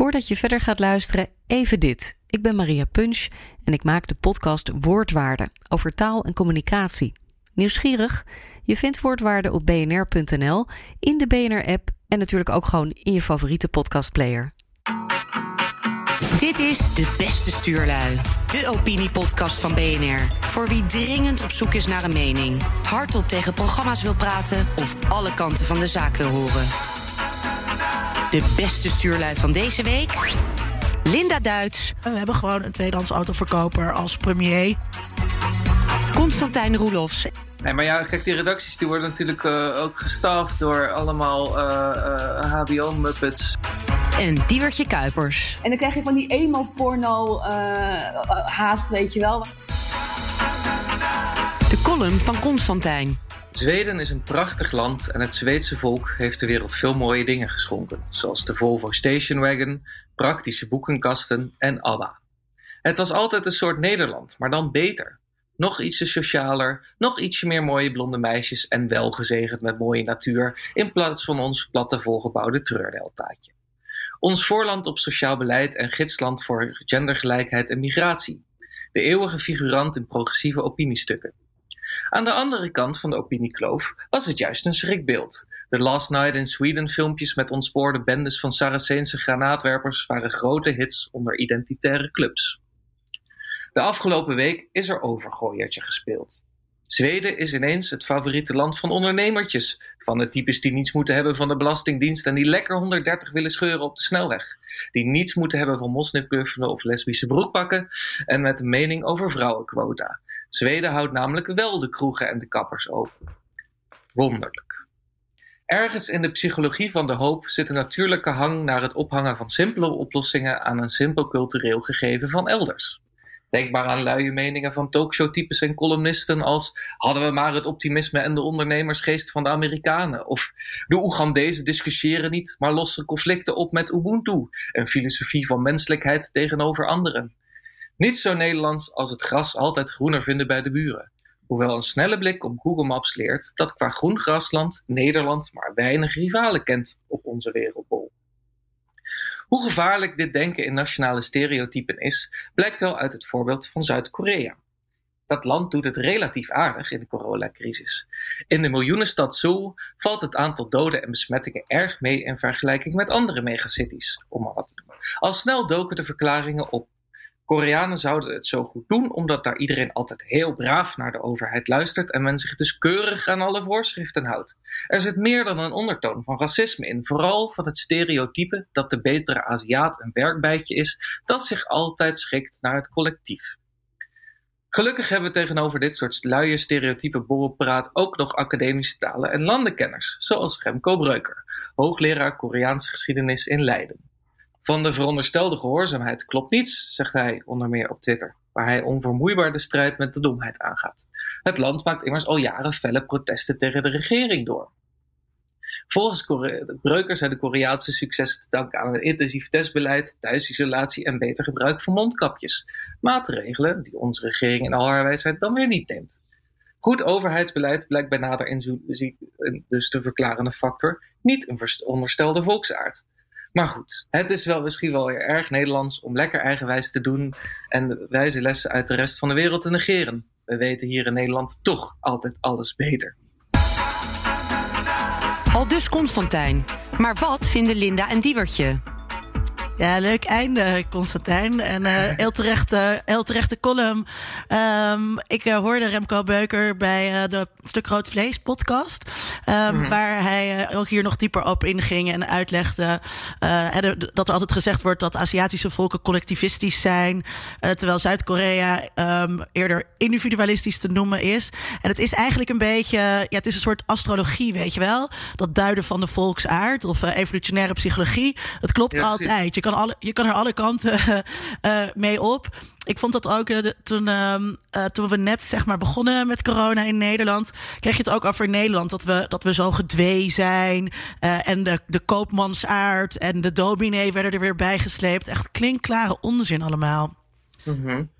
Voordat je verder gaat luisteren, even dit. Ik ben Maria Punch en ik maak de podcast Woordwaarde over taal en communicatie. Nieuwsgierig? Je vindt Woordwaarde op bnr.nl, in de BNR-app en natuurlijk ook gewoon in je favoriete podcastplayer. Dit is De Beste Stuurlui, de opiniepodcast van BNR. Voor wie dringend op zoek is naar een mening, hardop tegen programma's wil praten of alle kanten van de zaak wil horen. De beste stuurlui van deze week. Linda Duits. We hebben gewoon een tweedehands autoverkoper als premier. Constantijn Roelofs. Nee, maar ja, kijk, die redacties die worden natuurlijk uh, ook gestaafd door allemaal uh, uh, HBO-muppets. En Diewertje Kuipers. En dan krijg je van die emo-porno haast, weet je wel. De column van Constantijn. Zweden is een prachtig land en het Zweedse volk heeft de wereld veel mooie dingen geschonken, zoals de Volvo Station Wagon, praktische boekenkasten en ABBA. Het was altijd een soort Nederland, maar dan beter. Nog ietsje socialer, nog ietsje meer mooie blonde meisjes en wel gezegend met mooie natuur, in plaats van ons platte volgebouwde treurdeltaatje. Ons voorland op sociaal beleid en gidsland voor gendergelijkheid en migratie. De eeuwige figurant in progressieve opiniestukken. Aan de andere kant van de opiniekloof was het juist een schrikbeeld. De Last Night in Sweden filmpjes met ontspoorde bendes van Saraceense granaatwerpers waren grote hits onder identitaire clubs. De afgelopen week is er overgooiertje gespeeld. Zweden is ineens het favoriete land van ondernemertjes. Van de types die niets moeten hebben van de Belastingdienst en die lekker 130 willen scheuren op de snelweg. Die niets moeten hebben van moslimkuffelen of lesbische broekpakken en met een mening over vrouwenquota. Zweden houdt namelijk wel de kroegen en de kappers open. Wonderlijk. Ergens in de psychologie van de hoop zit een natuurlijke hang naar het ophangen van simpele oplossingen aan een simpel cultureel gegeven van elders. Denk maar aan luie meningen van talkshowtypes en columnisten als hadden we maar het optimisme en de ondernemersgeest van de Amerikanen. Of de Oegandezen discussiëren niet, maar lossen conflicten op met Ubuntu, een filosofie van menselijkheid tegenover anderen. Niet zo Nederlands als het gras altijd groener vinden bij de buren. Hoewel een snelle blik op Google Maps leert dat qua groen grasland Nederland maar weinig rivalen kent op onze wereldbol. Hoe gevaarlijk dit denken in nationale stereotypen is, blijkt wel uit het voorbeeld van Zuid-Korea. Dat land doet het relatief aardig in de coronacrisis. In de miljoenenstad Seoul valt het aantal doden en besmettingen erg mee in vergelijking met andere megacities, om maar wat. Al snel doken de verklaringen op Koreanen zouden het zo goed doen omdat daar iedereen altijd heel braaf naar de overheid luistert en men zich dus keurig aan alle voorschriften houdt. Er zit meer dan een ondertoon van racisme in, vooral van het stereotype dat de betere Aziat een werkbijtje is dat zich altijd schikt naar het collectief. Gelukkig hebben we tegenover dit soort luie stereotype borrelpraat ook nog academische talen en landenkenners, zoals Remco Breuker, hoogleraar Koreaanse geschiedenis in Leiden. Van de veronderstelde gehoorzaamheid klopt niets, zegt hij onder meer op Twitter, waar hij onvermoeibaar de strijd met de domheid aangaat. Het land maakt immers al jaren felle protesten tegen de regering door. Volgens de Breuker zijn de Koreaanse successen te danken aan een intensief testbeleid, thuisisolatie en beter gebruik van mondkapjes. Maatregelen die onze regering in al haar wijsheid dan weer niet neemt. Goed overheidsbeleid blijkt bij nader inzien dus de verklarende factor, niet een onderstelde volksaard. Maar goed, het is wel misschien wel weer erg Nederlands om lekker eigenwijs te doen en wijze lessen uit de rest van de wereld te negeren. We weten hier in Nederland toch altijd alles beter. Al dus Constantijn. Maar wat vinden Linda en Diewertje? Ja, leuk einde, Constantijn. En uh, heel, terechte, heel terechte column. Um, ik uh, hoorde Remco Beuker bij uh, de Stuk Rood Vlees podcast. Um, mm. Waar hij ook hier nog dieper op inging en uitlegde dat er altijd gezegd wordt dat Aziatische volken collectivistisch zijn. terwijl Zuid-Korea um, eerder individualistisch te noemen is. En het is eigenlijk een beetje, ja, het is een soort astrologie, weet je wel? Dat duiden van de volksaard of evolutionaire psychologie. Het klopt ja, altijd. Je kan alle, je kan er alle kanten uh, mee op. Ik vond dat ook uh, toen, uh, toen we net zeg maar begonnen met corona in Nederland, kreeg je het ook over Nederland dat we, dat we zo gedwee zijn. en de, de koopmansaard en de dominee werden er weer bijgesleept. Echt klinkklare onzin allemaal. -hmm.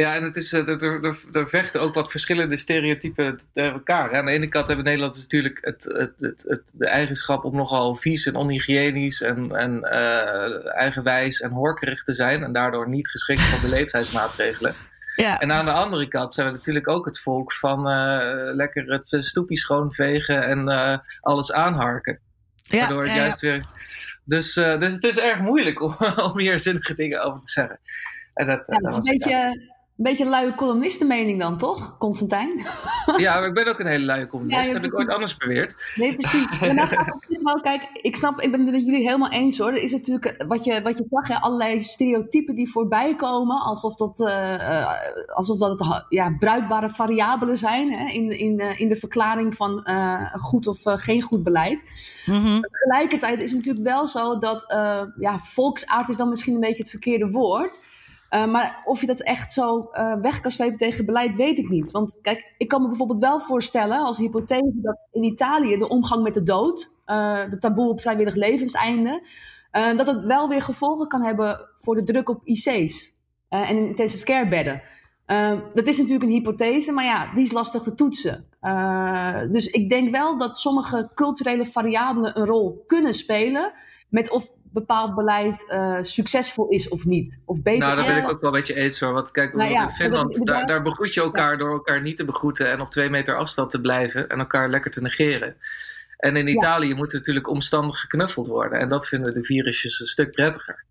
Ja, en het is, er, er, er vechten ook wat verschillende stereotypen tegen elkaar. Aan de ene kant hebben Nederlanders natuurlijk het, het, het, het, de eigenschap om nogal vies en onhygiënisch en, en uh, eigenwijs en horkerig te zijn. En daardoor niet geschikt voor beleefdheidsmaatregelen. Ja. En aan de andere kant zijn we natuurlijk ook het volk van uh, lekker het stoepie schoonvegen en uh, alles aanharken. Ja, Waardoor het juist weer. Dus, dus het is erg moeilijk om, om hier zinnige dingen over te zeggen. En dat, ja, dat is een beetje een beetje een luie columnistenmening dan, toch, Constantijn? Ja, maar ik ben ook een hele luie columnist. Ja, heb ik ooit anders beweerd. Nee, precies. wel, kijk, ik snap, ik ben het met jullie helemaal eens hoor. Er is natuurlijk, wat je, wat je zag, hè, allerlei stereotypen die voorbij komen. Alsof dat, uh, alsof dat het ja, bruikbare variabelen zijn hè, in, in, in de verklaring van uh, goed of geen goed beleid. Mm Tegelijkertijd is het natuurlijk wel zo dat, ja, volksaard is dan misschien een beetje het verkeerde woord. Uh, maar of je dat echt zo uh, weg kan slepen tegen beleid, weet ik niet. Want kijk, ik kan me bijvoorbeeld wel voorstellen als hypothese dat in Italië de omgang met de dood, uh, de taboe op vrijwillig levenseinde, dat het wel weer gevolgen kan hebben voor de druk op IC's en in intensive care bedden. dat is natuurlijk een hypothese, maar ja, die is lastig te toetsen. dus ik denk wel dat sommige culturele variabelen een rol kunnen spelen. Met of bepaald beleid uh, succesvol is of niet. Of beter. Nou, daar ben ik ook wel een beetje eens hoor. Want kijk, nou, ja, in Finland, daar, daar begroet je elkaar door elkaar niet te begroeten en op twee meter afstand te blijven en elkaar lekker te negeren. En in Italië moet natuurlijk omstandig geknuffeld worden. En dat vinden de virusjes een stuk prettiger.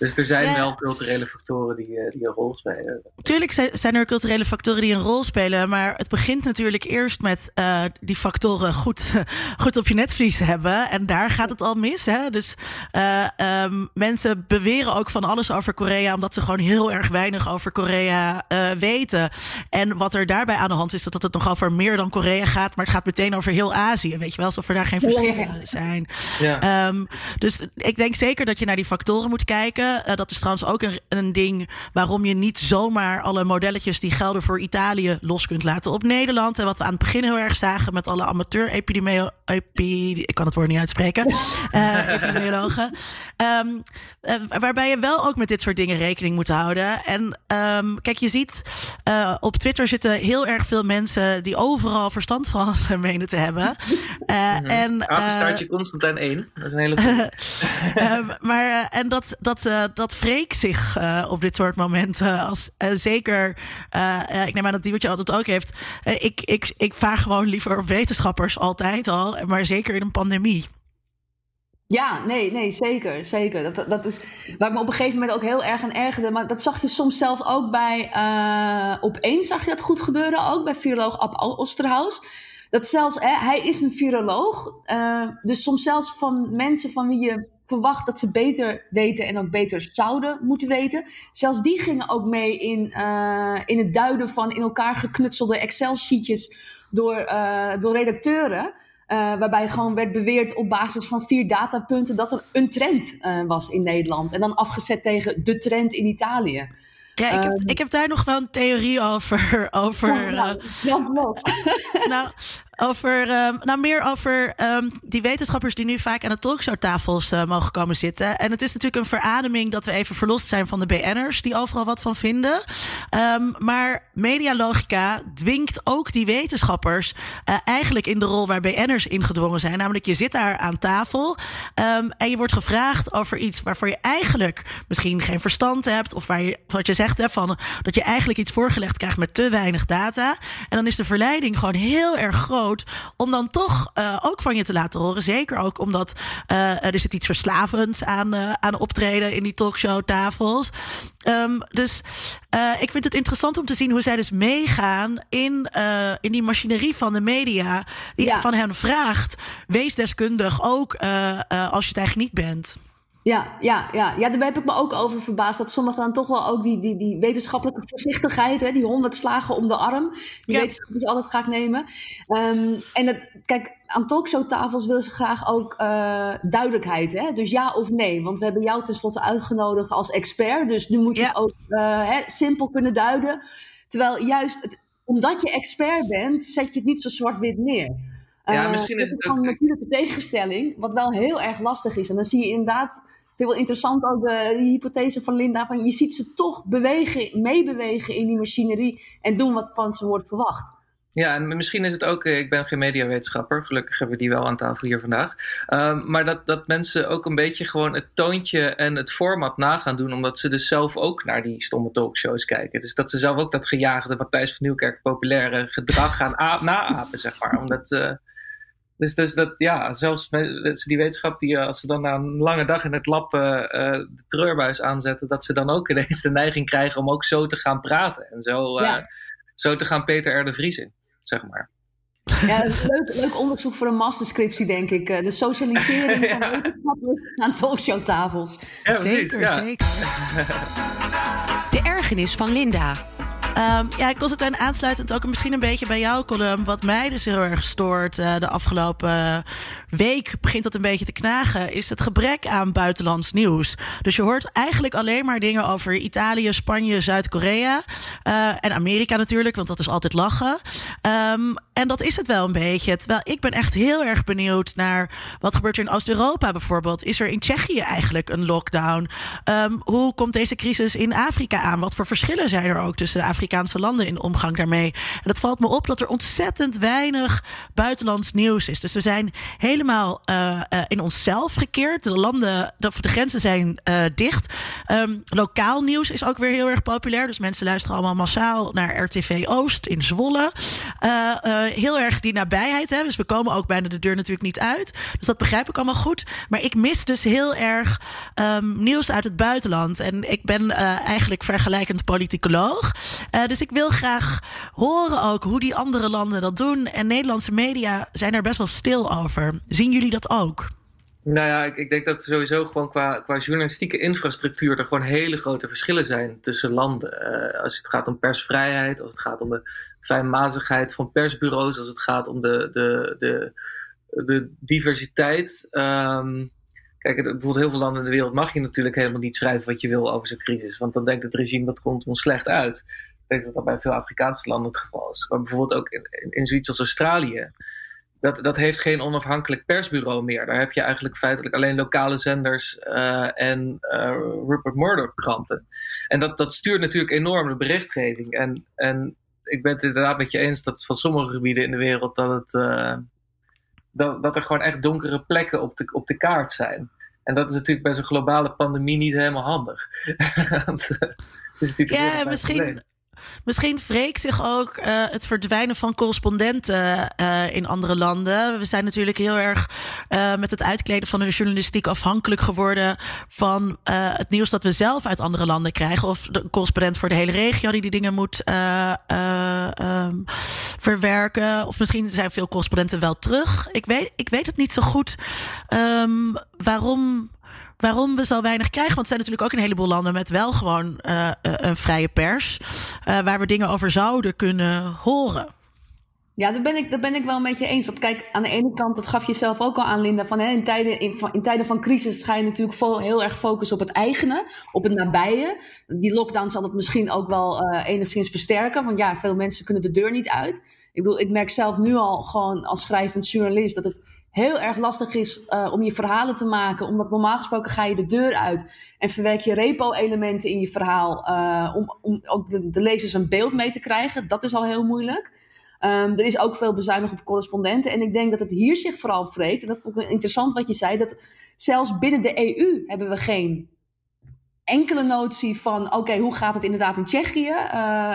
Dus er zijn wel culturele factoren die, eh, die een rol spelen. Tuurlijk zijn er culturele factoren die een rol spelen. Maar het begint natuurlijk eerst met uh, die factoren goed, goed op je netvlies hebben. En daar gaat het al mis. Hè? Dus uh, um, mensen beweren ook van alles over Korea. Omdat ze gewoon heel erg weinig over Korea uh, weten. En wat er daarbij aan de hand is, dat het nog over meer dan Korea gaat. Maar het gaat meteen over heel Azië. Weet je wel, alsof er daar geen verschillen zijn. Ja. Um, dus ik denk zeker dat je naar die factoren moet kijken. Uh, dat is trouwens ook een, een ding waarom je niet zomaar alle modelletjes die gelden voor Italië los kunt laten op Nederland. En wat we aan het begin heel erg zagen met alle amateur-epidemiologen. Ik kan het woord niet uitspreken. Uh, epidemiologen. Um, uh, waarbij je wel ook met dit soort dingen rekening moet houden. En um, kijk, je ziet op Twitter zitten heel erg veel mensen die overal verstand van menen te hebben. Mm en, Apenstaartje Constantijn 1. Dat is een hele maar en dat, dat uh, dat zich uh, op dit soort momenten als uh, zeker, ik neem aan dat die wat je altijd ook heeft. ik, ik, ik vaar gewoon liever op wetenschappers altijd al, maar zeker in een pandemie. Ja, nee, nee, zeker, zeker. Dat, dat is waar ik me op een gegeven moment ook heel erg aan ergerde. Maar dat zag je soms zelf ook bij, uh, opeens zag je dat goed gebeuren, ook bij viroloog Ab Osterhaus. Dat zelfs, hè, hij is een viroloog, uh, dus soms zelfs van mensen van wie je verwacht dat ze beter weten en ook beter zouden moeten weten. Zelfs die gingen ook mee in, uh, in het duiden van in elkaar geknutselde Excel-sheetjes door, door redacteuren. Uh, waarbij gewoon werd beweerd op basis van vier datapunten dat er een trend was in Nederland. En dan afgezet tegen de trend in Italië. Ja, ik heb, um, ik heb daar nog wel een theorie over. over nou, nou, over, um, nou, meer over um, die wetenschappers die nu vaak aan de talkshowtafels uh, mogen komen zitten. En het is natuurlijk een verademing dat we even verlost zijn van de BN'ers die overal wat van vinden. Um, maar medialogica dwingt ook die wetenschappers uh, eigenlijk in de rol waar BN'ers ingedwongen zijn. Namelijk, je zit daar aan tafel en je wordt gevraagd over iets waarvoor je eigenlijk misschien geen verstand hebt. Of waar je, wat je zegt, hè, van, dat je eigenlijk iets voorgelegd krijgt met te weinig data. En dan is de verleiding gewoon heel erg groot om dan toch uh, ook van je te laten horen. Zeker ook omdat uh, er zit iets verslavends aan, uh, aan optreden in die talkshowtafels. Um, dus ik vind het interessant om te zien hoe zij dus meegaan in, in die machinerie van de media. Die ja. van hen vraagt: wees deskundig ook als je het eigenlijk niet bent. Ja, ja, ja. ja, daar heb ik me ook over verbaasd. Dat sommigen dan toch wel ook die, die, die wetenschappelijke voorzichtigheid, hè, die honderd slagen om de arm, die ja. wetenschap die altijd graag nemen. Um, en het, kijk, aan talkshowtafels willen ze graag ook uh, duidelijkheid. Hè? Dus ja of nee. Want we hebben jou tenslotte uitgenodigd als expert. Dus nu moet je ja. het ook uh, hè, simpel kunnen duiden. Terwijl juist het, omdat je expert bent, zet je het niet zo zwart-wit neer. Ja, misschien uh, is het ook... een natuurlijke tegenstelling, wat wel heel erg lastig is. En dan zie je inderdaad vind wel interessant ook de, die hypothese van Linda. Van je ziet ze toch bewegen, meebewegen in die machinerie. En doen wat van ze wordt verwacht. Ja, en misschien is het ook, eh, ik ben geen mediawetenschapper, gelukkig hebben we die wel aan tafel hier vandaag. Um, maar dat, dat mensen ook een beetje gewoon het toontje en het format na gaan doen, omdat ze dus zelf ook naar die stomme talkshows kijken. Dus dat ze zelf ook dat gejaagde Matthijs van Nieuwkerk populaire gedrag gaan naapen, zeg maar. Omdat, uh, dus, dus dat, ja, zelfs mensen die wetenschap, die eh, als ze dan na een lange dag in het lab uh, de treurbuis aanzetten, dat ze dan ook ineens de neiging krijgen om ook zo te gaan praten. En zo, ja. zo te gaan Peter R. de Vries in zeg maar. Ja, leuk, leuk onderzoek voor een masterscriptie, denk ik. De socialisering van wetenschappers aan talkshowtafels. Ja, zeker, ja. zeker. De ergernis van Linda. Um, ja, Constantijn, aansluitend ook misschien een beetje bij jouw column. Wat mij dus heel erg stoort uh, de afgelopen week, begint dat een beetje te knagen, is het gebrek aan buitenlands nieuws. Dus je hoort eigenlijk alleen maar dingen over Italië, Spanje, Zuid-Korea uh, en Amerika natuurlijk, want dat is altijd lachen. Um, en dat is het wel een beetje. Terwijl ik ben echt heel erg benieuwd naar wat gebeurt er in Oost-Europa bijvoorbeeld. Is er in Tsjechië eigenlijk een lockdown? Um, hoe komt deze crisis in Afrika aan? Wat voor verschillen zijn er ook tussen de Afrikaanse landen in omgang daarmee? En het valt me op dat er ontzettend weinig buitenlands nieuws is. Dus we zijn helemaal uh, uh, in onszelf gekeerd. De landen, de, de grenzen zijn uh, dicht. Um, lokaal nieuws is ook weer heel erg populair. Dus mensen luisteren allemaal massaal naar RTV Oost in Zwolle. heel erg die nabijheid hebben. Dus we komen ook bijna de deur natuurlijk niet uit. Dus dat begrijp ik allemaal goed. Maar ik mis dus heel erg um, nieuws uit het buitenland. En ik ben eigenlijk vergelijkend politicoloog. Dus ik wil graag horen ook hoe die andere landen dat doen. En Nederlandse media zijn er best wel stil over. Zien jullie dat ook? Nou ja, ik, ik denk dat sowieso gewoon qua, qua journalistieke infrastructuur er gewoon hele grote verschillen zijn tussen landen. Uh, als het gaat om persvrijheid, als het gaat om de fijnmazigheid van persbureaus, als het gaat om de, de, de, de diversiteit. Um, kijk, bijvoorbeeld heel veel landen in de wereld mag je natuurlijk helemaal niet schrijven wat je wil over zo'n crisis. Want dan denkt het regime dat komt ons slecht uit. Denk dat dat bij veel Afrikaanse landen het geval is. Maar bijvoorbeeld ook in, in, in zoiets als Australië dat, dat heeft geen onafhankelijk persbureau meer. Daar heb je eigenlijk feitelijk alleen lokale zenders uh, en uh, Rupert Murdoch kranten. En dat, dat stuurt natuurlijk enorm de berichtgeving. En, en ik ben het inderdaad met je eens dat van sommige gebieden in de wereld dat, het, uh, dat, dat er gewoon echt donkere plekken op de, op de kaart zijn. En dat is natuurlijk bij zo'n globale pandemie niet helemaal handig. Want, is natuurlijk ja, misschien. Misschien wreekt zich ook uh, het verdwijnen van correspondenten uh, in andere landen. We zijn natuurlijk heel erg uh, met het uitkleden van de journalistiek afhankelijk geworden van het nieuws dat we zelf uit andere landen krijgen. Of de correspondent voor de hele regio die die dingen moet um, verwerken. Of misschien zijn veel correspondenten wel terug. Ik weet, ik weet het niet zo goed um, waarom waarom we zo weinig krijgen. Want er zijn natuurlijk ook een heleboel landen met wel gewoon uh, een vrije pers. Uh, waar we dingen over zouden kunnen horen. Ja, daar ben, ik, daar ben ik wel een beetje eens. Want kijk, aan de ene kant, dat gaf je zelf ook al aan, Linda, van, hè, in, tijden, in, in tijden van crisis ga je natuurlijk heel erg focussen op het eigene, op het nabije. Die lockdown zal het misschien ook wel enigszins versterken, want ja, veel mensen kunnen de deur niet uit. Ik bedoel, ik merk zelf nu al gewoon als schrijvend journalist dat het heel erg lastig is uh, om je verhalen te maken. Omdat normaal gesproken ga je de deur uit en verwerk je repo-elementen in je verhaal. Uh, om, om ook de, lezers een beeld mee te krijgen. Dat is al heel moeilijk. Um, er is ook veel bezuinigd op correspondenten. En ik denk dat het hier zich vooral vreet. En dat vond ik interessant wat je zei. Dat zelfs binnen de EU hebben we geen enkele notie van, oké, hoe gaat het inderdaad in Tsjechië? Uh,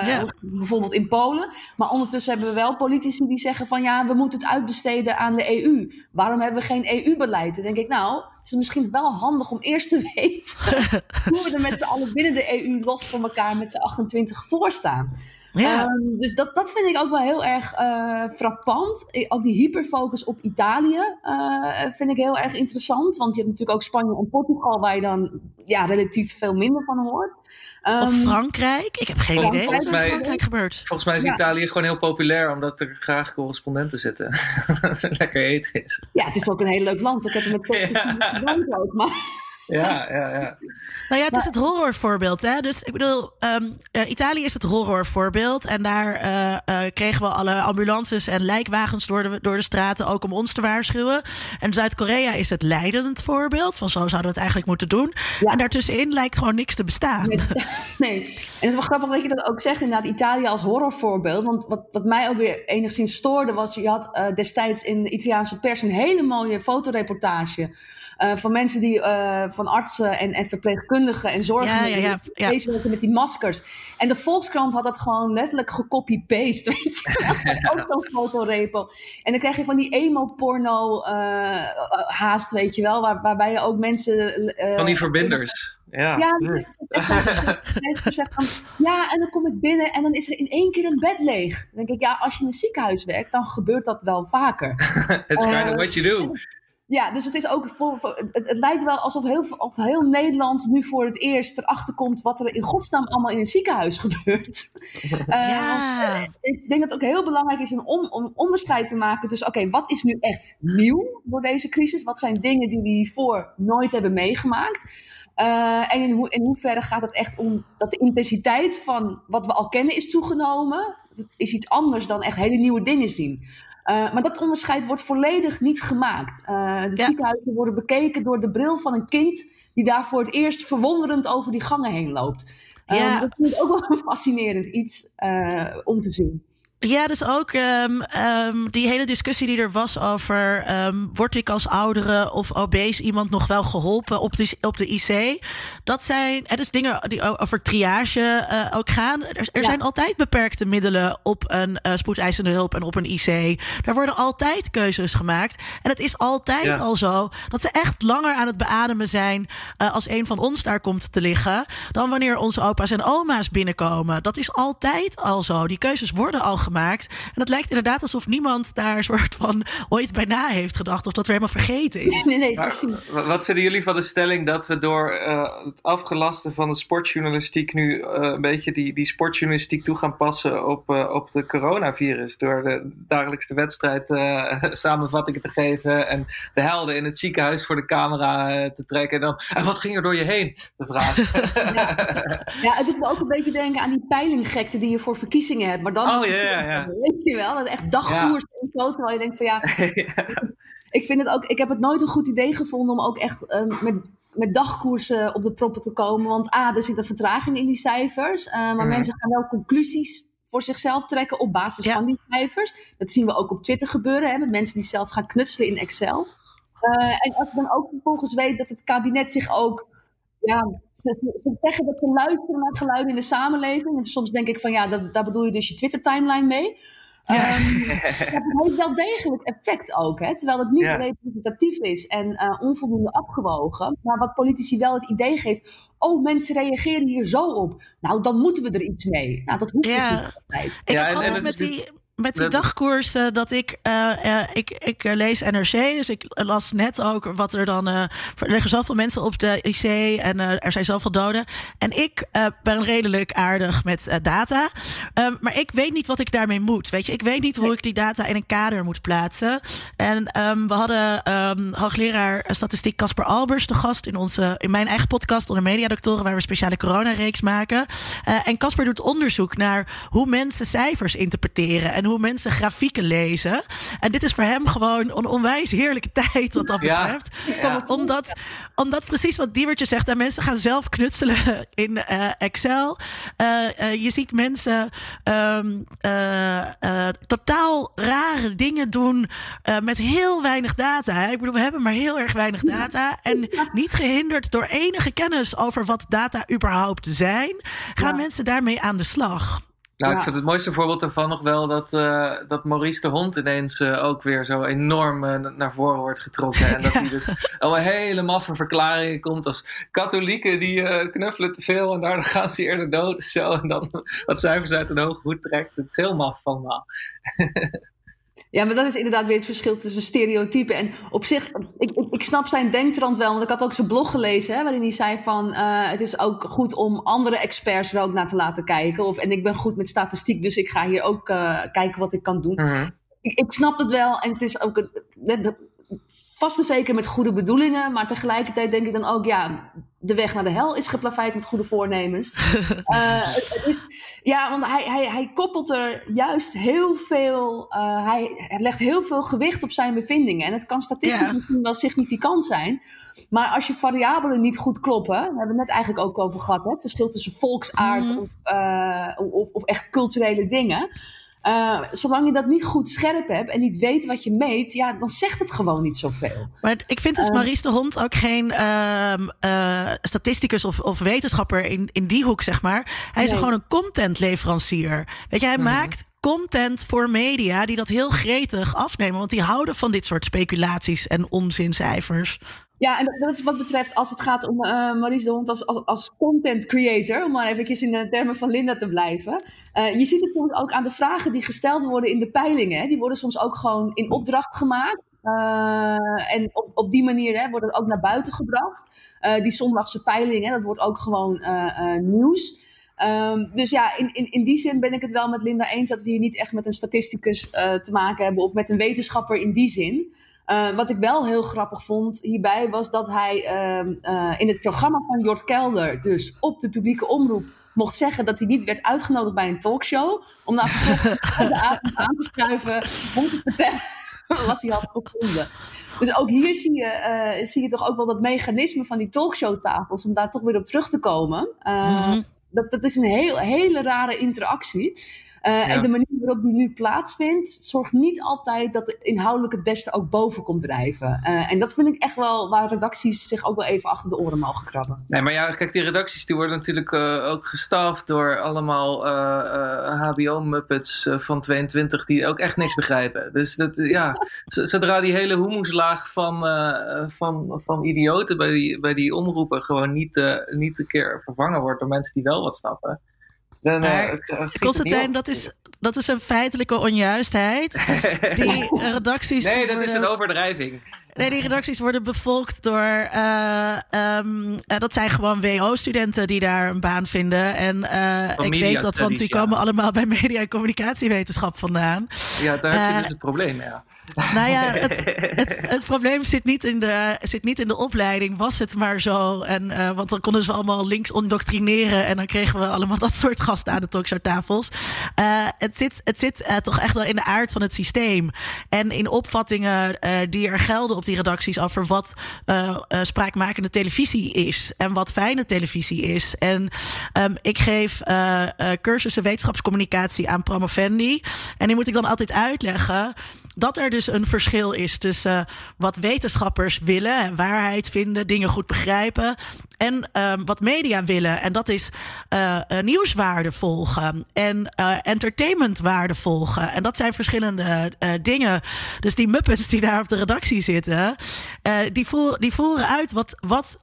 ja. Bijvoorbeeld in Polen. Maar ondertussen hebben we wel politici die zeggen van, ja, we moeten het uitbesteden aan de EU. Waarom hebben we geen EU-beleid? Dan denk ik, nou, is het misschien wel handig om eerst te weten hoe we er met z'n allen binnen de EU los van elkaar met z'n 28 voor staan. Ja. Um, dus dat, dat vind ik ook wel heel erg uh, frappant. Ook die hyperfocus op Italië uh, vind ik heel erg interessant. Want je hebt natuurlijk ook Spanje en Portugal waar je dan ja, relatief veel minder van hoort. Um, of Frankrijk? Ik heb geen idee wat er in Frankrijk gebeurt. Volgens mij is ja. Italië gewoon heel populair omdat er graag correspondenten zitten. dat het lekker eten is. Ja, het is ook een heel leuk land. Ik heb het met ja. ook, maar... Ja, ja, ja. Nou ja, het is het horrorvoorbeeld. Hè? Dus ik bedoel, ehm, eh, Italië is het horrorvoorbeeld. En daar eh, eh, kregen we alle ambulances en lijkwagens door de, door de straten, ook om ons te waarschuwen. En Zuid-Korea is het leidend voorbeeld. Van zo zouden we het eigenlijk moeten doen. En daartussenin lijkt gewoon niks te bestaan. Nee, nee. En het is wel grappig dat je dat ook zegt, inderdaad, Italië als horrorvoorbeeld. Want wat, wat mij ook weer enigszins stoorde, was je had destijds in de Italiaanse pers een hele mooie fotoreportage uh, van mensen die, uh, van artsen en, en verpleegkundigen en zorgen ja, ja, ja, bezig werken met die maskers. En de Volkskrant had dat gewoon letterlijk gecopy-paste, weet je Ook zo'n fotorepo. En dan krijg je van die emo-porno uh, haast, weet je wel, waar, waarbij je ook mensen... van die verbinders. Ja, ja mensen zeggen van, ja, en dan kom ik binnen en dan is er in één keer een bed leeg. Dan denk ik, ja, als je in een ziekenhuis werkt, dan gebeurt dat wel vaker. It's kind of what you do. Ja, dus het is ook voor, het, het, lijkt wel alsof heel, of heel Nederland nu voor het eerst erachter komt wat er in godsnaam allemaal in een ziekenhuis gebeurt. ja. Uh, ik denk dat het ook heel belangrijk is om, om onderscheid te maken tussen, oké, wat is nu echt nieuw door deze crisis? Wat zijn dingen die we hiervoor nooit hebben meegemaakt? Uh, en in, hoe, in hoeverre gaat het echt om dat de intensiteit van wat we al kennen is toegenomen? Dat is iets anders dan echt hele nieuwe dingen zien. Uh, maar dat onderscheid wordt volledig niet gemaakt. Uh, de ziekenhuizen worden bekeken door de bril van een kind die daar voor het eerst verwonderend over die gangen heen loopt. Uh, dat vind ik ook wel een fascinerend iets om te zien. Ja, dus ook um, um, die hele discussie die er was over um, word ik als oudere of obese iemand nog wel geholpen op de, op de IC. Dat zijn dus dingen die over triage uh, ook gaan. Er, er ja. zijn altijd beperkte middelen op een uh, spoedeisende hulp en op een IC. Daar worden altijd keuzes gemaakt. En het is altijd ja. al zo dat ze echt langer aan het beademen zijn uh, als een van ons daar komt te liggen. Dan wanneer onze opa's en oma's binnenkomen. Dat is altijd al zo. Die keuzes worden al gemaakt. En dat lijkt inderdaad alsof niemand daar een soort van ooit bij na heeft gedacht. Of dat we helemaal vergeten is. Nee, nee, precies. Maar, wat vinden jullie van de stelling dat we door uh, het afgelasten van de sportjournalistiek nu uh, een beetje die, die sportjournalistiek toe gaan passen op, uh, op de coronavirus? Door de dagelijkse wedstrijd samenvattingen te geven en de helden in het ziekenhuis voor de camera te trekken. En, dan, en wat ging er door je heen? Vragen. ja. ja, het doet me ook een beetje denken aan die peilinggekte die je voor verkiezingen hebt. Maar dan oh, ja, ja, ja. Weet je wel? Dat echt dagkoers en zo. Terwijl je denkt van ja, Ik vind het ook, ik heb het nooit een goed idee gevonden om ook echt uh, met, met dagkoersen op de proppen te komen. Want A, er zit een vertraging in die cijfers. Uh, maar mm. mensen gaan wel conclusies voor zichzelf trekken op basis ja. van die cijfers. Dat zien we ook op Twitter gebeuren, hè, met mensen die zelf gaan knutselen in Excel. Uh, en als je dan ook vervolgens weet dat het kabinet zich ook ja, ze, ze, zeggen dat ze luisteren naar geluiden in de samenleving. En soms denk ik van ja, dat, daar bedoel je dus je Twitter-timeline mee. Ja. Um, dat heeft wel degelijk effect ook, hè? terwijl het niet ja. representatief is en uh, onvoldoende afgewogen. Maar wat politici wel het idee geeft, oh mensen reageren hier zo op. Nou, dan moeten we er iets mee. Nou, dat hoeft ja. niet altijd. Ik heb altijd met die met die dagkoers uh, dat ik, uh, uh, ik, ik lees NRC, dus ik las net ook wat er dan, er liggen zoveel mensen op de IC en er zijn zoveel doden. En ik ben redelijk aardig met data, um, maar ik weet niet wat ik daarmee moet. Weet je, ik weet niet hoe ik die data in een kader moet plaatsen. En um, we hadden um, hoogleraar statistiek Casper Albers de gast in, onze, in mijn eigen podcast onder Mediadoktoren, waar we een speciale coronareeks maken. en Casper doet onderzoek naar hoe mensen cijfers interpreteren. En hoe mensen grafieken lezen. En dit is voor hem gewoon een onwijs heerlijke tijd wat dat betreft. Ja. Omdat, omdat precies wat Diewertje zegt, en mensen gaan zelf knutselen in uh, Excel. Uh, uh, je ziet mensen um, totaal rare dingen doen met heel weinig data. Ik bedoel, we hebben maar heel erg weinig data. En niet gehinderd door enige kennis over wat data überhaupt zijn, gaan ja. mensen daarmee aan de slag. Nou, ja. ik vind het mooiste voorbeeld ervan nog wel dat, uh, dat Maurice de Hond ineens uh, ook weer zo enorm uh, naar voren wordt getrokken. En dat hij dus al een hele maffe verklaringen komt als katholieken die knuffelen te veel en daardoor gaan ze eerder dood. Zo, en dan wat cijfers uit een hoge hoed trekt. Het is heel maf allemaal. Ja, maar dat is inderdaad weer het verschil tussen stereotypen. En op zich, ik, ik, ik snap zijn denktrand wel. Want ik had ook zijn blog gelezen, hè, waarin hij zei van... Uh, het is ook goed om andere experts er ook naar te laten kijken. Of, en ik ben goed met statistiek, dus ik ga hier ook uh, kijken wat ik kan doen. Uh -huh. ik, ik snap het wel. En het is ook... Vast en zeker met goede bedoelingen, maar tegelijkertijd denk ik dan ook, ja, de weg naar de hel is geplaveid met goede voornemens. uh, het is, ja, want hij, hij, hij koppelt er juist heel veel, uh, hij, hij, legt heel veel gewicht op zijn bevindingen. En het kan statistisch ja. misschien wel significant zijn. Maar als je variabelen niet goed kloppen, daar hebben we het net eigenlijk ook over gehad, hè? het verschil tussen volksaard mm -hmm. of, uh, of, of echt culturele dingen. Uh, zolang je dat niet goed scherp hebt en niet weet wat je meet, ja, dan zegt het gewoon niet zoveel. Maar ik vind dus Maries de Hond ook geen uh, statisticus of, of, wetenschapper in, in die hoek, zeg maar. Hij is nee. gewoon een contentleverancier. Weet je, hij Mhm. maakt content voor media die dat heel gretig afnemen. Want die houden van dit soort speculaties en onzincijfers. Ja, en dat is wat betreft als het gaat om uh, Maries de Hond als, als, als, content creator, om maar eventjes in de termen van Linda te blijven. Uh, je ziet het soms ook aan de vragen die gesteld worden in de peilingen. Die worden soms ook gewoon in opdracht gemaakt. Uh, en op, op die manier hè, wordt het ook naar buiten gebracht. die zondagse peiling, hè, dat wordt ook gewoon nieuws. Um, dus ja, in, in, in die zin ben ik het wel met Linda eens dat we hier niet echt met een statisticus te maken hebben of met een wetenschapper in die zin. Uh, wat ik wel heel grappig vond hierbij was dat hij uh, uh, in het programma van Jort Kelder, dus op de publieke omroep, mocht zeggen dat hij niet werd uitgenodigd bij een talkshow. Om daar vervolgens de avond aan te schuiven om te vertellen wat hij had gevonden. Dus ook hier zie je, zie je toch ook wel dat mechanisme van die talkshowtafels, om daar toch weer op terug te komen. -hmm. dat, dat is een heel, hele rare interactie. Ja. En de manier waarop die nu plaatsvindt, zorgt niet altijd dat inhoudelijk het beste ook boven komt drijven. Uh, en dat vind ik echt wel waar redacties zich ook wel even achter de oren mogen krabben. Nee, maar ja, kijk, die redacties die worden natuurlijk uh, ook gestaafd door allemaal HBO-muppets van 22 die ook echt niks begrijpen. Dus dat, ja, zodra die hele humuslaag van, van, van idioten bij die, bij die omroepen gewoon niet, niet een keer vervangen wordt door mensen die wel wat snappen. Dan, Constantijn, dat is, dat is een feitelijke onjuistheid. Die redacties. Nee, dat worden... is een overdrijving. Nee, die redacties worden bevolkt door. Uh, um, uh, dat zijn gewoon WO-studenten die daar een baan vinden. En uh, ik weet dat, want die ja. komen allemaal bij media- en communicatiewetenschap vandaan. Ja, daar heb je dus het probleem, ja. Nou ja, het, het, het, probleem zit niet, in de, zit niet in de opleiding. Was het maar zo. En, uh, want dan konden ze allemaal links ondoctrineren. En dan kregen we allemaal dat soort gasten aan de talkshowtafels. Uh, het zit, het zit uh, toch echt wel in de aard van het systeem. En in opvattingen die er gelden op die redacties over wat spraakmakende televisie is. En wat fijne televisie is. En um, ik geef cursussen wetenschapscommunicatie aan Promovendi. En die moet ik dan altijd uitleggen dat er dus een verschil is tussen uh, wat wetenschappers willen, waarheid vinden, dingen goed begrijpen. En uh, wat media willen. En dat is uh, nieuwswaarde volgen en entertainmentwaarde volgen. En dat zijn verschillende dingen. Dus die Muppets die daar op de redactie zitten, die voeren uit wat, wat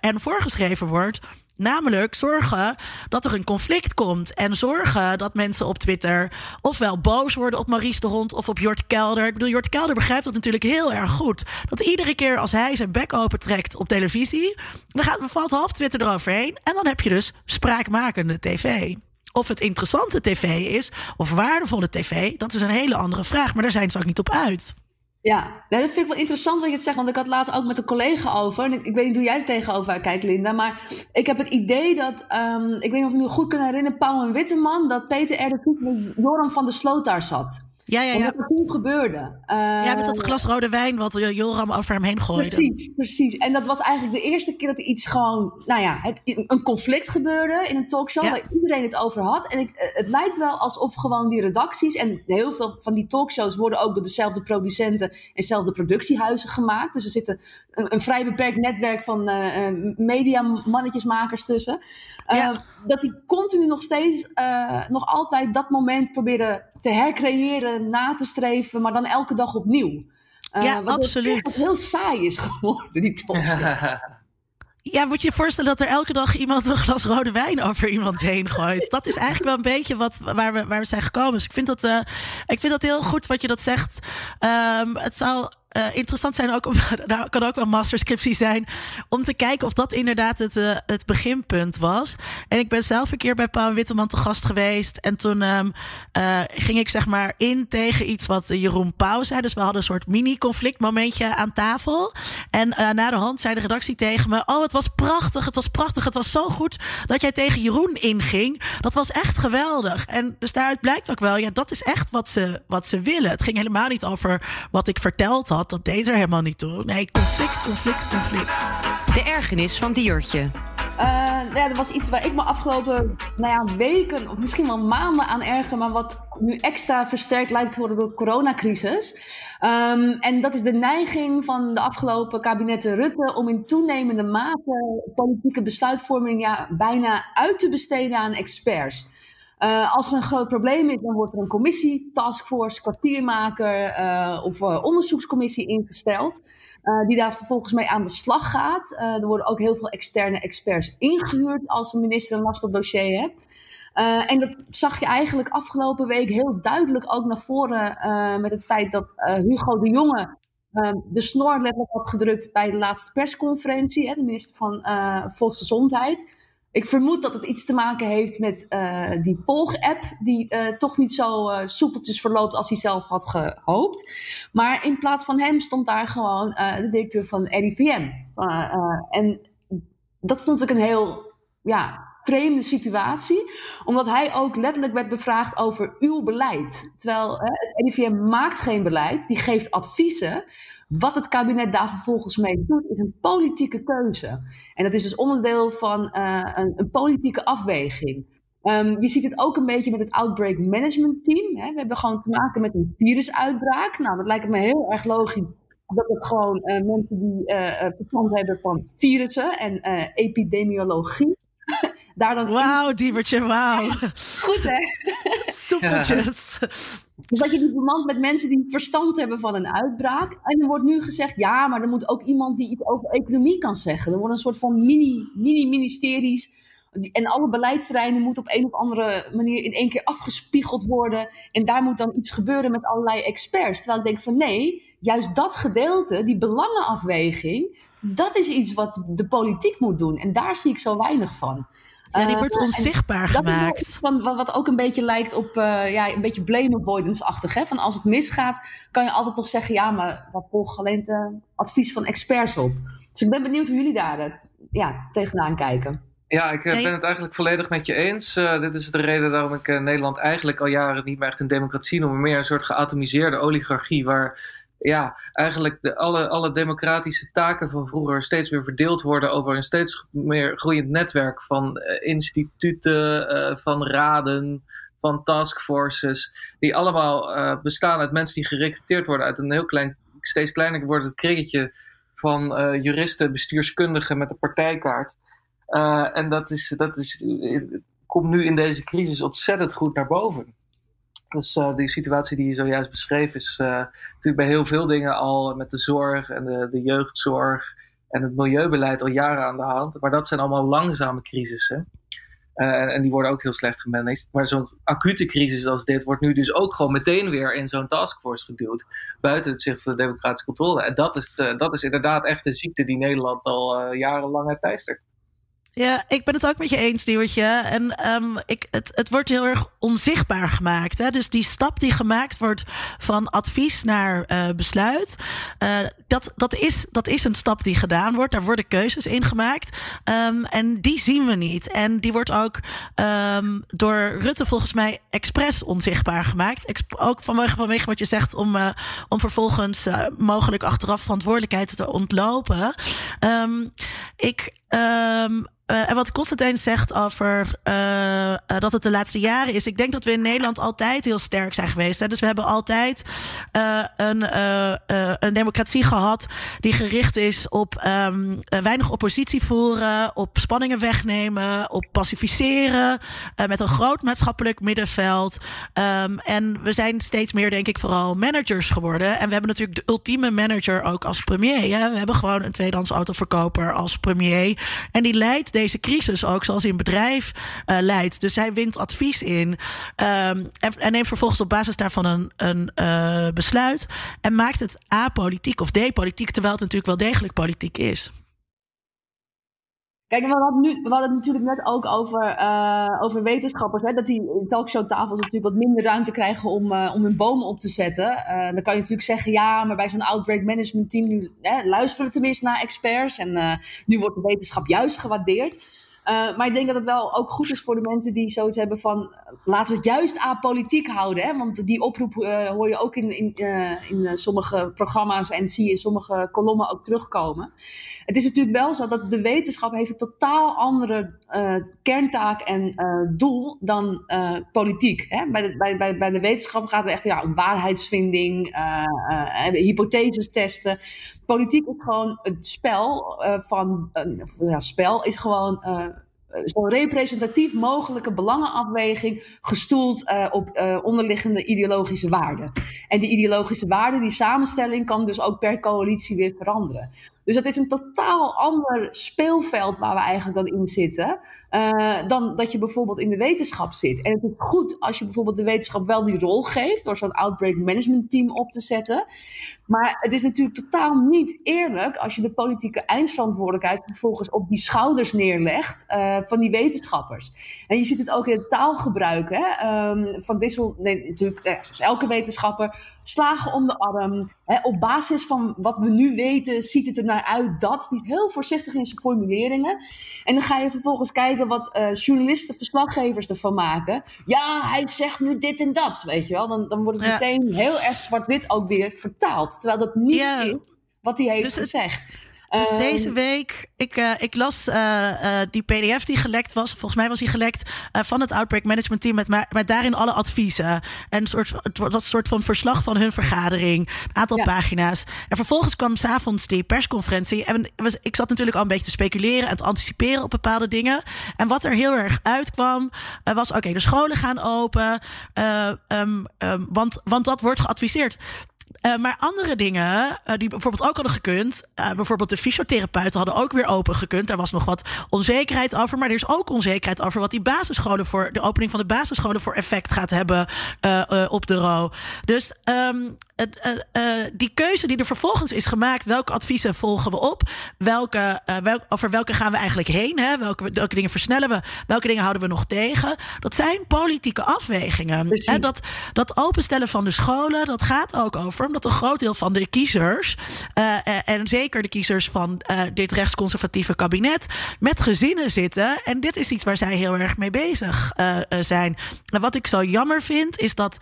er voorgeschreven wordt. Namelijk zorgen dat er een conflict komt. En zorgen dat mensen op Twitter ofwel boos worden op Maries de Hond of op Jort Kelder. Ik bedoel, Jort Kelder begrijpt dat natuurlijk heel erg goed. Dat iedere keer als hij zijn bek open trekt op televisie, dan gaat, valt half Twitter eroverheen. En dan heb je dus spraakmakende tv. Of het interessante tv is, of waardevolle tv, dat is een hele andere vraag. Maar daar zijn ze ook niet op uit. Ja, dat vind ik wel interessant dat je het zegt, want ik had laatst ook met een collega over. En ik, ik weet niet hoe jij er tegenover kijkt, Linda, maar ik heb het idee dat, um, ik weet niet of je me goed kunt herinneren, Pauw en Witteman, dat Peter R. de met Joram van der Sloot daar zat. Ja, ja, ja. Wat er toen gebeurde. Ja, met dat glas rode wijn wat Joram over hem heen gooide. Precies, precies. En dat was eigenlijk de eerste keer dat er iets gewoon, nou ja, het, een conflict gebeurde in een talkshow ja. waar iedereen het over had. En ik, het lijkt wel alsof gewoon die redacties, en heel veel van die talkshows worden ook door dezelfde producenten en dezelfde productiehuizen gemaakt. Dus er zit een, een vrij beperkt netwerk van uh, mediamannetjesmakers tussen. Ja. Dat die continu nog steeds, uh, nog altijd dat moment proberen te hercreëren, na te streven, maar dan elke dag opnieuw. Uh, ja, absoluut. Het heel saai is geworden, die talkshow. Ja, moet je je voorstellen dat er elke dag iemand een glas rode wijn over iemand heen gooit. Dat is eigenlijk wel een beetje wat, waar, we, waar we zijn gekomen. Dus ik vind dat, uh, ik vind dat heel goed wat je dat zegt. Um, het zou interessant zijn ook, daar kan ook wel masterscriptie zijn, om te kijken of dat inderdaad het, uh, het beginpunt was. En ik ben zelf een keer bij Paul Witteman te gast geweest. En toen um, ging ik zeg maar in tegen iets wat Jeroen Pauw zei. Dus we hadden een soort mini-conflict momentje aan tafel. En na de hand zei de redactie tegen me: Oh, het was prachtig, het was prachtig, het was zo goed dat jij tegen Jeroen inging. Dat was echt geweldig. En dus daaruit blijkt ook wel, ja, dat is echt wat ze, wat ze willen. Het ging helemaal niet over wat ik verteld had. Dat deed er helemaal niet toe. Nee, conflict, conflict, conflict. De ergernis van Diertje. Uh, ja, dat was iets waar ik me afgelopen nou ja, weken of misschien wel maanden aan erger, maar wat nu extra versterkt lijkt te worden door de coronacrisis. Um, en dat is de neiging van de afgelopen kabinetten Rutte om in toenemende mate politieke besluitvorming ja, bijna uit te besteden aan experts. Uh, als er een groot probleem is, dan wordt er een commissie, taskforce, kwartiermaker uh, of uh, onderzoekscommissie ingesteld. die daar vervolgens mee aan de slag gaat. er worden ook heel veel externe experts ingehuurd als een minister een lastig dossier heeft. en dat zag je eigenlijk afgelopen week heel duidelijk ook naar voren met het feit dat Hugo de Jonge de snor letterlijk had gedrukt bij de laatste persconferentie, hè, de minister van Volksgezondheid. Ik vermoed dat het iets te maken heeft met uh, die Polg-app, die uh, toch niet zo uh, soepeltjes verloopt als hij zelf had gehoopt. Maar in plaats van hem stond daar gewoon de directeur van RIVM. en dat vond ik een heel ja, vreemde situatie, omdat hij ook letterlijk werd bevraagd over uw beleid. Terwijl het RIVM maakt geen beleid, die geeft adviezen. Wat het kabinet daar vervolgens mee doet, is een politieke keuze. En dat is dus onderdeel van uh, een, een, politieke afweging. Um, je ziet het ook een beetje met het Outbreak Management Team. Hè. We hebben gewoon te maken met een virusuitbraak. Nou, dat lijkt me heel erg logisch dat het gewoon uh, mensen die uh, verstand hebben van virussen en epidemiologie daar dan. Wauw, Diebertje, wauw. Goed, hè? Soepeltjes. Dus dat je die bemand met mensen die verstand hebben van een uitbraak. En er wordt nu gezegd, ja, maar er moet ook iemand die iets over economie kan zeggen. Er worden een soort van mini-ministeries. Mini en alle beleidsterreinen moeten op een of andere manier in één keer afgespiegeld worden. En daar moet dan iets gebeuren met allerlei experts. Terwijl ik denk van nee, juist dat gedeelte, die belangenafweging, dat is iets wat de politiek moet doen. En daar zie ik zo weinig van. Ja, die wordt eh, onzichtbaar gemaakt. Van, wat ook een beetje lijkt op uh, ja, een beetje blame avoidance-achtig. Van als het misgaat, kan je altijd nog zeggen... ja, maar wat volgt alleen het advies van experts op. Dus ik ben benieuwd hoe jullie daar ja, tegenaan kijken. Ja, ik ben het eigenlijk volledig met je eens. Uh, dit is de reden waarom ik Nederland eigenlijk al jaren niet meer echt een democratie noem... maar meer een soort geatomiseerde oligarchie... waar ja, eigenlijk de, alle, alle democratische taken van vroeger steeds meer verdeeld worden over een steeds meer groeiend netwerk van uh, instituten, uh, van raden, van taskforces, die allemaal uh, bestaan uit mensen die gerecruiteerd worden uit een heel klein, steeds kleiner wordt het kringetje van juristen, bestuurskundigen met een partijkaart. en dat, is, dat is, komt nu in deze crisis ontzettend goed naar boven. Dus uh, die situatie die je zojuist beschreef is uh, natuurlijk bij heel veel dingen al met de zorg en de, de jeugdzorg en het milieubeleid al jaren aan de hand. Maar dat zijn allemaal langzame crisissen. Uh, en, die worden ook heel slecht gemanaged. Maar zo'n acute crisis als dit wordt nu dus ook gewoon meteen weer in zo'n taskforce geduwd. Buiten het zicht van de democratische controle. En dat is, dat is inderdaad echt een ziekte die Nederland al jarenlang heeft. Ja, ik ben het ook met je eens, Nieuwtje. En um, ik, het, het wordt heel erg onzichtbaar gemaakt. Hè? Dus die stap die gemaakt wordt van advies naar uh, besluit, uh, dat, dat, is, dat is een stap die gedaan wordt. Daar worden keuzes in gemaakt. Um, en die zien we niet. En die wordt ook um, door Rutte volgens mij expres onzichtbaar gemaakt. Exp ook vanwege, vanwege wat je zegt, om, uh, om vervolgens mogelijk achteraf verantwoordelijkheid te ontlopen. ik. Um, uh, en wat Constantijn zegt over uh, dat het de laatste jaren is. Ik denk dat we in Nederland altijd heel sterk zijn geweest. Hè? Dus we hebben altijd een, een democratie gehad die gericht is op um, weinig oppositie voeren, op spanningen wegnemen, op pacificeren, met een groot maatschappelijk middenveld. Um, en we zijn steeds meer, denk ik, vooral managers geworden. En we hebben natuurlijk de ultieme manager ook als premier. We hebben gewoon een tweedehands autoverkoper als premier. En die leidt deze crisis ook zoals in bedrijf uh, leidt. Dus hij wint advies in um, en, neemt vervolgens op basis daarvan een, een uh, besluit. En maakt het apolitiek of depolitiek, terwijl het natuurlijk wel degelijk politiek is. Kijk, we hadden, nu, we hadden het natuurlijk net ook over, uh, over wetenschappers. Hè, dat die talkshowtafels natuurlijk wat minder ruimte krijgen om, uh, om hun bomen op te zetten. Uh, dan kan je natuurlijk zeggen, ja, maar bij zo'n outbreak management team nu, hè, luisteren we tenminste naar experts. En nu wordt de wetenschap juist gewaardeerd. maar ik denk dat het wel ook goed is voor de mensen die zoiets hebben van... laten we het juist apolitiek houden. Hè? Want die oproep hoor je ook in, in, in sommige programma's... en zie je in sommige kolommen ook terugkomen. Het is natuurlijk wel zo dat de wetenschap heeft een totaal andere uh, kerntaak en uh, doel dan uh, politiek. Hè? Bij, de, bij, bij, de wetenschap gaat het echt ja, om waarheidsvinding, hypotheses testen. Politiek is gewoon een spel van, ja, spel is gewoon zo representatief mogelijke belangenafweging gestoeld op onderliggende ideologische waarden. En die ideologische waarden, die samenstelling kan dus ook per coalitie weer veranderen. Dus dat is een totaal ander speelveld waar we eigenlijk dan in zitten. Uh, dan dat je bijvoorbeeld in de wetenschap zit. En het is goed als je bijvoorbeeld de wetenschap wel die rol geeft. door zo'n outbreak management team op te zetten. Maar het is natuurlijk totaal niet eerlijk als je de politieke eindverantwoordelijkheid vervolgens op die schouders neerlegt uh, van die wetenschappers. En je ziet het ook in het taalgebruik. Hè? Um, van Dissel, nee, natuurlijk, zoals elke wetenschapper slagen om de arm. Hè, op basis van wat we nu weten, ziet het er naar uit dat. Die is heel voorzichtig in zijn formuleringen. En dan ga je vervolgens kijken wat uh, journalisten, verslaggevers ervan maken. Ja, hij zegt nu dit en dat, weet je wel. Dan, dan wordt het ja. meteen heel erg zwart-wit ook weer vertaald. Terwijl dat niet ja. is wat hij heeft dus gezegd. Dus um, deze week, ik, uh, ik las uh, uh, die PDF die gelekt was. Volgens mij was die gelekt van het Outbreak Management Team. Met, met daarin alle adviezen. En een soort, het was een soort van verslag van hun vergadering. Een aantal ja. pagina's. En vervolgens kwam s'avonds die persconferentie. En was, ik zat natuurlijk al een beetje te speculeren en te anticiperen op bepaalde dingen. En wat er heel erg uitkwam, was: oké, okay, de scholen gaan open. Um, um, want, want dat wordt geadviseerd. Uh, maar andere dingen, uh, die bijvoorbeeld ook hadden gekund. Uh, bijvoorbeeld de fysiotherapeuten hadden ook weer open gekund. Daar was nog wat onzekerheid over. Maar er is ook onzekerheid over wat die basisscholen voor. de opening van de basisscholen voor effect gaat hebben op de RO. Dus um, die keuze die er vervolgens is gemaakt. welke adviezen volgen we op? Welke, wel, over welke gaan we eigenlijk heen? Hè? Welke, welke dingen versnellen we? Welke dingen houden we nog tegen? Dat zijn politieke afwegingen. En dat, dat openstellen van de scholen, dat gaat ook over omdat een groot deel van de kiezers, uh, en zeker de kiezers van uh, dit rechtsconservatieve kabinet, met gezinnen zitten. En dit is iets waar zij heel erg mee bezig zijn. En wat ik zo jammer vind, is dat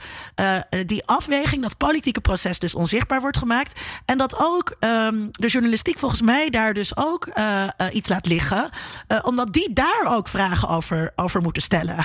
die afweging, dat politieke proces dus onzichtbaar wordt gemaakt. En dat ook um, de journalistiek volgens mij daar dus ook iets laat liggen. omdat die daar ook vragen over, over moeten stellen.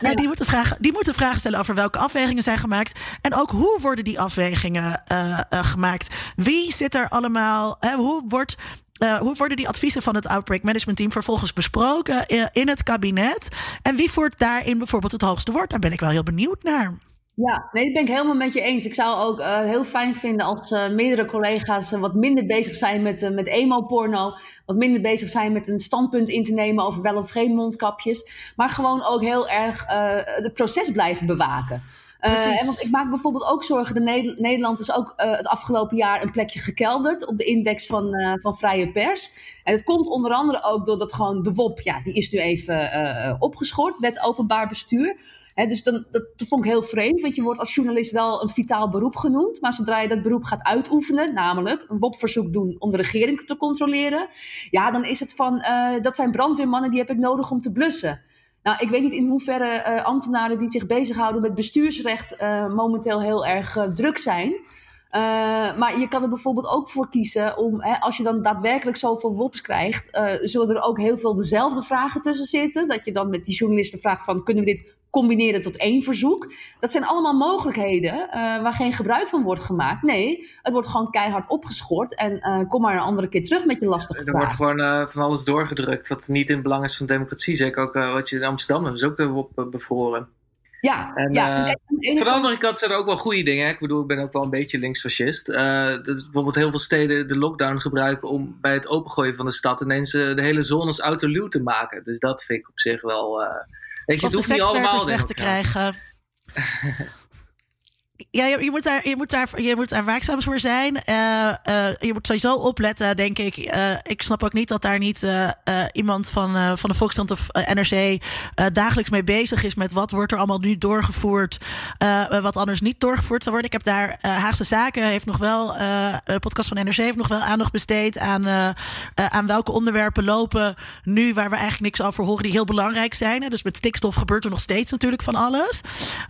ja. die, moeten vragen, die moeten vragen stellen over welke afwegingen zijn gemaakt. En ook hoe worden die afwegingen uh, uh, gemaakt. Wie zit er allemaal? Hoe wordt. Uh, hoe worden die adviezen van het Outbreak Management Team vervolgens besproken in het kabinet? En wie voert daarin bijvoorbeeld het hoogste woord? Daar ben ik wel heel benieuwd naar. Ja, nee, dat ben ik helemaal met je eens. Ik zou ook heel fijn vinden als meerdere collega's wat minder bezig zijn met, met emo-porno. Wat minder bezig zijn met een standpunt in te nemen over wel of geen mondkapjes. Maar gewoon ook heel erg het proces blijven bewaken. Uh, en want ik maak bijvoorbeeld ook zorgen. De Nederland is ook uh, het afgelopen jaar een plekje gekelderd op de index van, uh, van vrije pers. En het komt onder andere ook doordat gewoon de WOP, ja, die is nu even opgeschort, wet openbaar bestuur. He, dus dan, dat, dat vond ik heel vreemd, want je wordt als journalist wel een vitaal beroep genoemd. Maar zodra je dat beroep gaat uitoefenen, namelijk een WOP-verzoek doen om de regering te controleren. Ja, dan is het van, dat zijn brandweermannen, die heb ik nodig om te blussen. Nou, ik weet niet in hoeverre uh, ambtenaren die zich bezighouden met bestuursrecht uh, momenteel heel erg uh, druk zijn. maar je kan er bijvoorbeeld ook voor kiezen om, hè, als je dan daadwerkelijk zoveel WOPs krijgt, zullen er ook heel veel dezelfde vragen tussen zitten. Dat je dan met die journalisten vraagt van, kunnen we dit combineren tot één verzoek. Dat zijn allemaal mogelijkheden uh, waar geen gebruik van wordt gemaakt. Nee, het wordt gewoon keihard opgeschoord. En uh, kom maar een andere keer terug met je lastige vraag. Er wordt gewoon uh, van alles doorgedrukt wat niet in belang is van democratie. Zeker ook wat je in Amsterdam hebben ze ook op bevroren. Ja, En, ja. eh, kijk, aan de ene Van de andere kant zijn er ook wel goede dingen. hè. Ik bedoel, ik ben ook wel een beetje linksfascist. Eh dat is bijvoorbeeld heel veel steden de lockdown gebruiken om bij het opengooien van de stad ineens eh, de hele zones autoluw te maken. Dus dat vind ik op zich wel. Weet je, Of de hoeft niet allemaal sekswerkers weg te krijgen. Ja, je, je, moet daar, je, moet daar, je moet daar waakzaam voor zijn. Eh, eh, je moet sowieso opletten, denk ik. Eh, ik snap ook niet dat daar niet iemand van, van de Volkskrant of NRC dagelijks mee bezig is met wat wordt er allemaal nu doorgevoerd, wat anders niet doorgevoerd zou worden. Ik heb daar Haagse Zaken heeft nog wel, de podcast van NRC heeft nog wel aandacht besteed aan, aan welke onderwerpen lopen nu waar we eigenlijk niks over horen die heel belangrijk zijn. Hè. Dus met stikstof gebeurt er nog steeds natuurlijk van alles.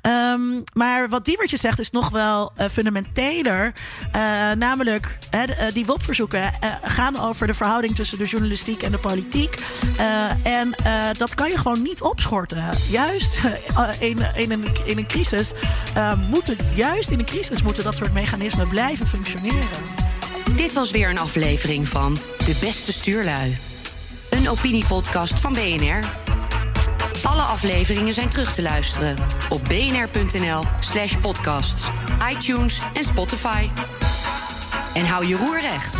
Ehm, maar wat Diewertje zegt is nog wel eh, fundamenteler. Eh, namelijk, eh, die WOP-verzoeken gaan over de verhouding tussen de journalistiek en de politiek. En dat kan je gewoon niet opschorten. Juist in, een, in een crisis moeten, juist in een crisis moeten dat soort mechanismen blijven functioneren. Dit was weer een aflevering van De Beste Stuurlui. Een opiniepodcast van BNR. Alle afleveringen zijn terug te luisteren op bnr.nl slash podcasts, iTunes en Spotify. En hou je roer recht.